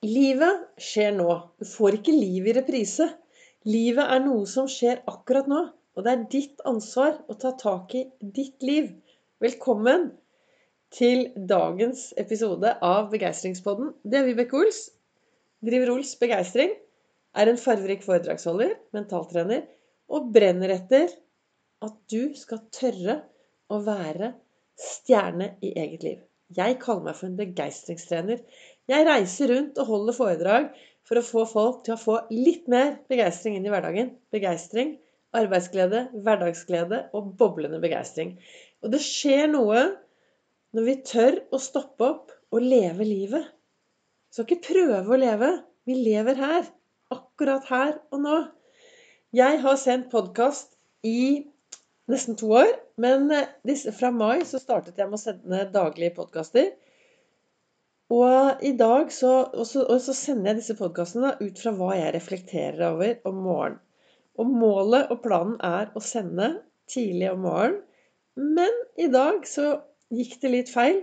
Livet skjer nå. Du får ikke liv i reprise. Livet er noe som skjer akkurat nå. Og det er ditt ansvar å ta tak i ditt liv. Velkommen til dagens episode av Begeistringspodden. Det er Vibeke Ols. Driver Ols Begeistring. Er en farverik foredragsholder, mentaltrener, og brenner etter at du skal tørre å være stjerne i eget liv. Jeg kaller meg for en begeistringstrener. Jeg reiser rundt og holder foredrag for å få folk til å få litt mer begeistring inn i hverdagen. Begeistring, arbeidsglede, hverdagsglede og boblende begeistring. Og det skjer noe når vi tør å stoppe opp og leve livet. Vi skal ikke prøve å leve. Vi lever her. Akkurat her og nå. Jeg har sendt podkast i nesten to år. Men eh, fra mai så startet jeg med å sende daglige podkaster. Og i dag så, og så, og så sender jeg disse podkastene ut fra hva jeg reflekterer over om morgenen. Og målet og planen er å sende tidlig om morgenen. Men i dag så gikk det litt feil.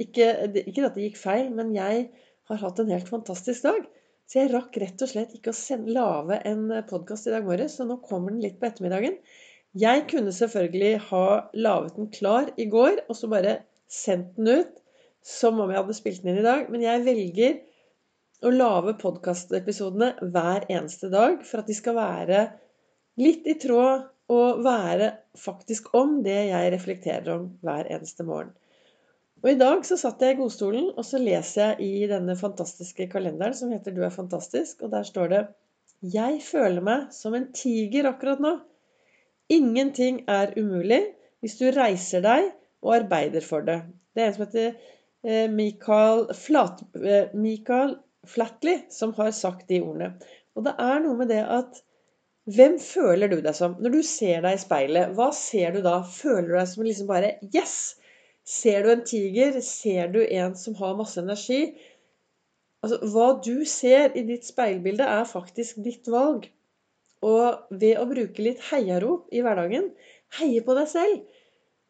Ikke, ikke at det gikk feil, men jeg har hatt en helt fantastisk dag. Så jeg rakk rett og slett ikke å sende, lage en podkast i dag morges, så nå kommer den litt på ettermiddagen. Jeg kunne selvfølgelig ha laget den klar i går, og så bare sendt den ut som om jeg hadde spilt den inn i dag. Men jeg velger å lage podkastepisodene hver eneste dag for at de skal være litt i tråd og være faktisk om det jeg reflekterer om hver eneste morgen. Og i dag så satt jeg i godstolen, og så leser jeg i denne fantastiske kalenderen som heter 'Du er fantastisk', og der står det 'Jeg føler meg som en tiger akkurat nå'. Ingenting er umulig hvis du reiser deg og arbeider for det. Det er en som heter Michael, Flat, eh, Flatley som har sagt de ordene. Og det er noe med det at Hvem føler du deg som? Når du ser deg i speilet, hva ser du da? Føler du deg som liksom bare Yes! Ser du en tiger? Ser du en som har masse energi? Altså, hva du ser i ditt speilbilde, er faktisk ditt valg. Og ved å bruke litt heiarop i hverdagen, heie på deg selv,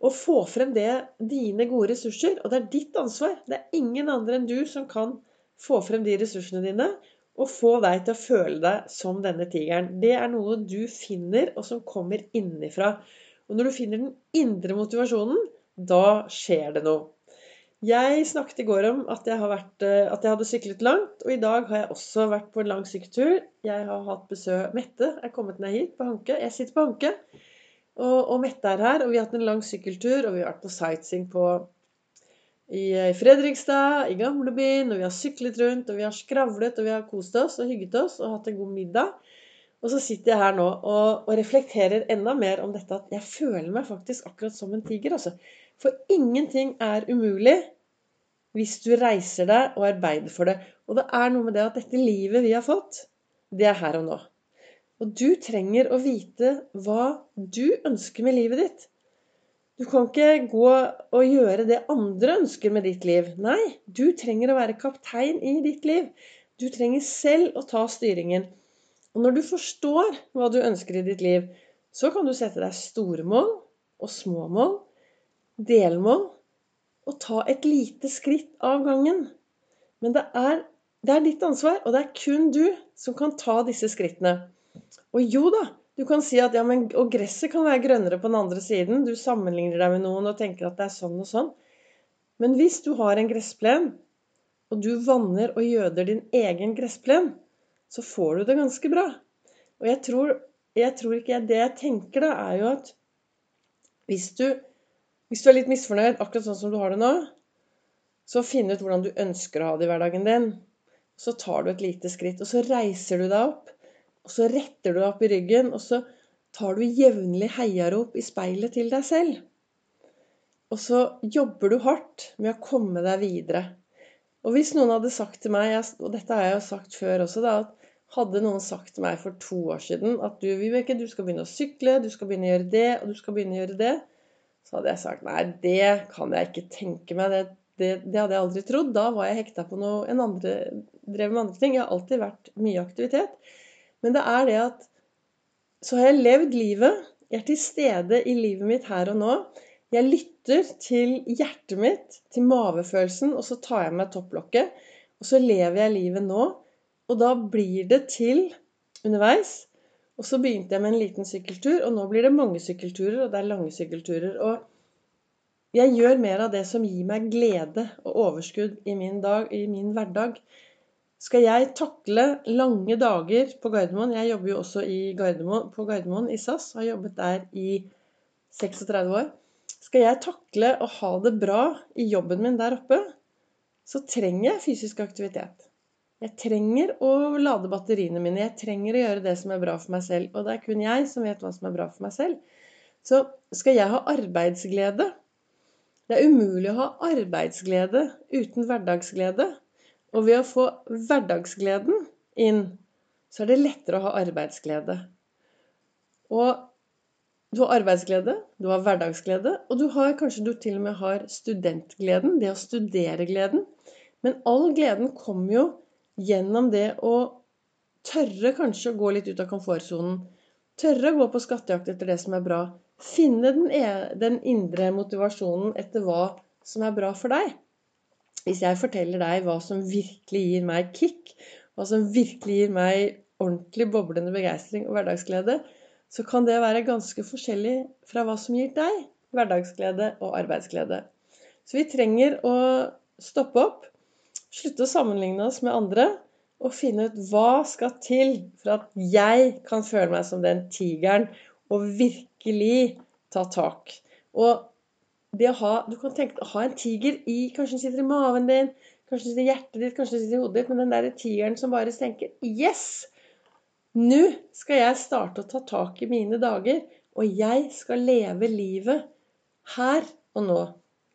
å få frem det dine gode ressurser. Og det er ditt ansvar. Det er ingen andre enn du som kan få frem de ressursene dine og få deg til å føle deg som denne tigeren. Det er noe du finner, og som kommer innenfra. Og når du finner den indre motivasjonen, da skjer det noe. Jeg snakket i går om at jeg, vært, eh, at jeg, hadde syklet langt, og i dag har jeg også vært på en lang sykkeltur. Jeg har hatt besøk Mette er kommet ned hit på Hanke. Jeg sitter på Hanke. Og, og Mette er her, og vi har hatt en lang sykkeltur, og vi har vært på sightseeing på i Fredrikstad, i gamlebyen, og vi har syklet rundt, og vi har skravlet, og vi har kost oss og hygget oss og hatt en god middag. Og så sitter jeg her nå og, og reflekterer enda mer om dette at jeg føler meg faktisk akkurat som en tiger. Altså. For ingenting er umulig hvis du reiser deg og arbeider for det. Og det er noe med det at dette livet vi har fått, det er her og nå. Og du trenger å vite hva du ønsker med livet ditt. Du kan ikke gå og gjøre det andre ønsker med ditt liv. Nei, du trenger å være kaptein i ditt liv. Du trenger selv å ta styringen. Og når du forstår hva du ønsker i ditt liv, så kan du sette deg store mål og små mål, delmål, og ta et lite skritt av gangen. Men det er, det er ditt ansvar, og det er kun du som kan ta disse skrittene. Og jo da, du kan si at ja, men og gresset kan være grønnere på den andre siden. Du sammenligner deg med noen og tenker at det er sånn og sånn. Men hvis du har en gressplen, og du vanner og gjøder din egen gressplen, så får du det ganske bra. Og jeg tror, jeg tror ikke Det jeg tenker, da, er jo at hvis du, hvis du er litt misfornøyd, akkurat sånn som du har det nå, så finn ut hvordan du ønsker å ha det i hverdagen din. Så tar du et lite skritt, og så reiser du deg opp. Og så retter du deg opp i ryggen, og så tar du jevnlig heiarop i speilet til deg selv. Og så jobber du hardt med å komme deg videre. Og hvis noen hadde sagt til meg, og dette har jeg jo sagt før også, da, at hadde noen sagt til meg for to år siden at du, Vibeke, du skal begynne å sykle, du skal begynne å gjøre det, og du skal begynne å gjøre det, så hadde jeg sagt nei, det kan jeg ikke tenke meg. Det, det, det hadde jeg aldri trodd. Da var jeg hekta på noe en andre, drev med andre ting. Jeg har alltid vært mye aktivitet. Men det er det at så har jeg levd livet. Jeg er til stede i livet mitt her og nå. Jeg lytter til hjertet mitt, til mavefølelsen, og så tar jeg meg topplokket. Og så lever jeg livet nå. Og da blir det til underveis. Og så begynte jeg med en liten sykkeltur, og nå blir det mange sykkelturer, og det er lange sykkelturer. Og jeg gjør mer av det som gir meg glede og overskudd i min, dag, i min hverdag. Skal jeg takle lange dager på Gardermoen Jeg jobber jo også Gardermoen, på Gardermoen i SAS. Har jobbet der i 36 år. Skal jeg takle å ha det bra i jobben min der oppe, så trenger jeg fysisk aktivitet. Jeg trenger å lade batteriene mine. Jeg trenger å gjøre det som er bra for meg selv. Og det er kun jeg som vet hva som er bra for meg selv. Så skal jeg ha arbeidsglede Det er umulig å ha arbeidsglede uten hverdagsglede. Og ved å få hverdagsgleden inn, så er det lettere å ha arbeidsglede. Og du har arbeidsglede, du har hverdagsglede, og du har kanskje du til og med har studentgleden, det å studere gleden. Men all gleden kommer jo gjennom det å tørre kanskje å gå litt ut av komfortsonen. Tørre å gå på skattejakt etter det som er bra. Finne den, e, den indre motivasjonen etter hva som er bra for deg. Hvis jeg forteller deg hva som virkelig gir meg kick, hva som virkelig gir meg ordentlig boblende begeistring og hverdagsglede, så kan det være ganske forskjellig fra hva som gir deg hverdagsglede og arbeidsglede. Så vi trenger å stoppe opp, slutte å sammenligne oss med andre, og finne ut hva skal til for at jeg kan føle meg som den tigeren og virkelig ta tak. Og det å ha, Du kan tenke å ha en tiger i Kanskje den sitter i maven din, kanskje den sitter i hjertet ditt, kanskje den sitter i hodet ditt, men den der tigeren som bare tenker Yes! Nå skal jeg starte å ta tak i mine dager, og jeg skal leve livet her og nå.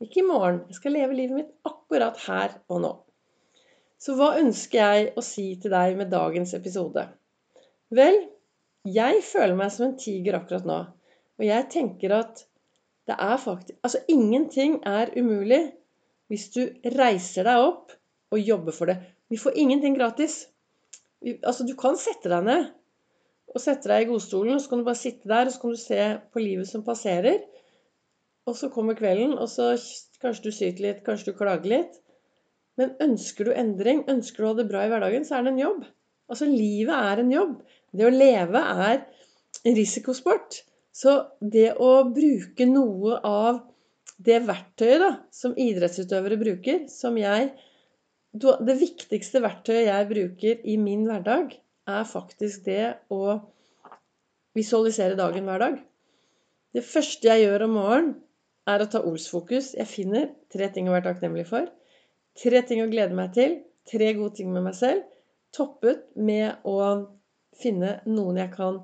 Ikke i morgen. Jeg skal leve livet mitt akkurat her og nå. Så hva ønsker jeg å si til deg med dagens episode? Vel, jeg føler meg som en tiger akkurat nå. Og jeg tenker at det er faktisk Altså, ingenting er umulig hvis du reiser deg opp og jobber for det. Vi får ingenting gratis. Altså, du kan sette deg ned og sette deg i godstolen, og så kan du bare sitte der og så kan du se på livet som passerer. Og så kommer kvelden, og så kanskje du syter litt, kanskje du klager litt. Men ønsker du endring, ønsker du å ha det bra i hverdagen, så er det en jobb. Altså, livet er en jobb. Det å leve er en risikosport. Så det å bruke noe av det verktøyet da, som idrettsutøvere bruker, som jeg det viktigste verktøyet jeg bruker i min hverdag, er faktisk det å visualisere dagen hver dag. Det første jeg gjør om morgenen, er å ta Ols-fokus. Jeg finner tre ting å være takknemlig for. Tre ting å glede meg til. Tre gode ting med meg selv. Toppet med å finne noen jeg kan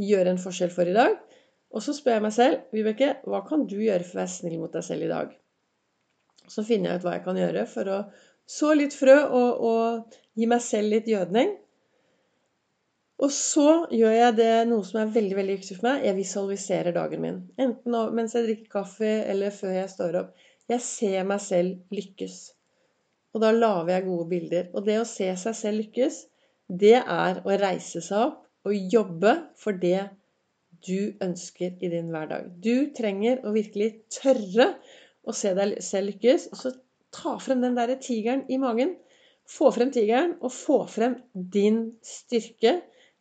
gjøre en forskjell for i dag. Og så spør jeg meg selv Vibeke, hva kan du gjøre for å være snill mot deg selv i dag? Så finner jeg ut hva jeg kan gjøre for å så litt frø og, og gi meg selv litt gjødning. Og så gjør jeg det noe som er veldig veldig viktig for meg. Jeg visualiserer dagen min. Enten mens jeg drikker kaffe, eller før jeg står opp. Jeg ser meg selv lykkes. Og da lager jeg gode bilder. Og det å se seg selv lykkes, det er å reise seg opp og jobbe for det du ønsker i din hverdag. Du trenger å virkelig tørre å se deg selv lykkes. Og så ta frem den derre tigeren i magen. Få frem tigeren, og få frem din styrke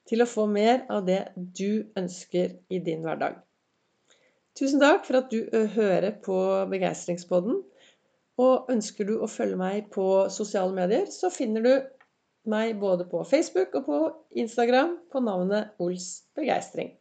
til å få mer av det du ønsker i din hverdag. Tusen takk for at du hører på Begeistringspodden. Og ønsker du å følge meg på sosiale medier, så finner du meg både på Facebook og på Instagram på navnet Ols Begeistring.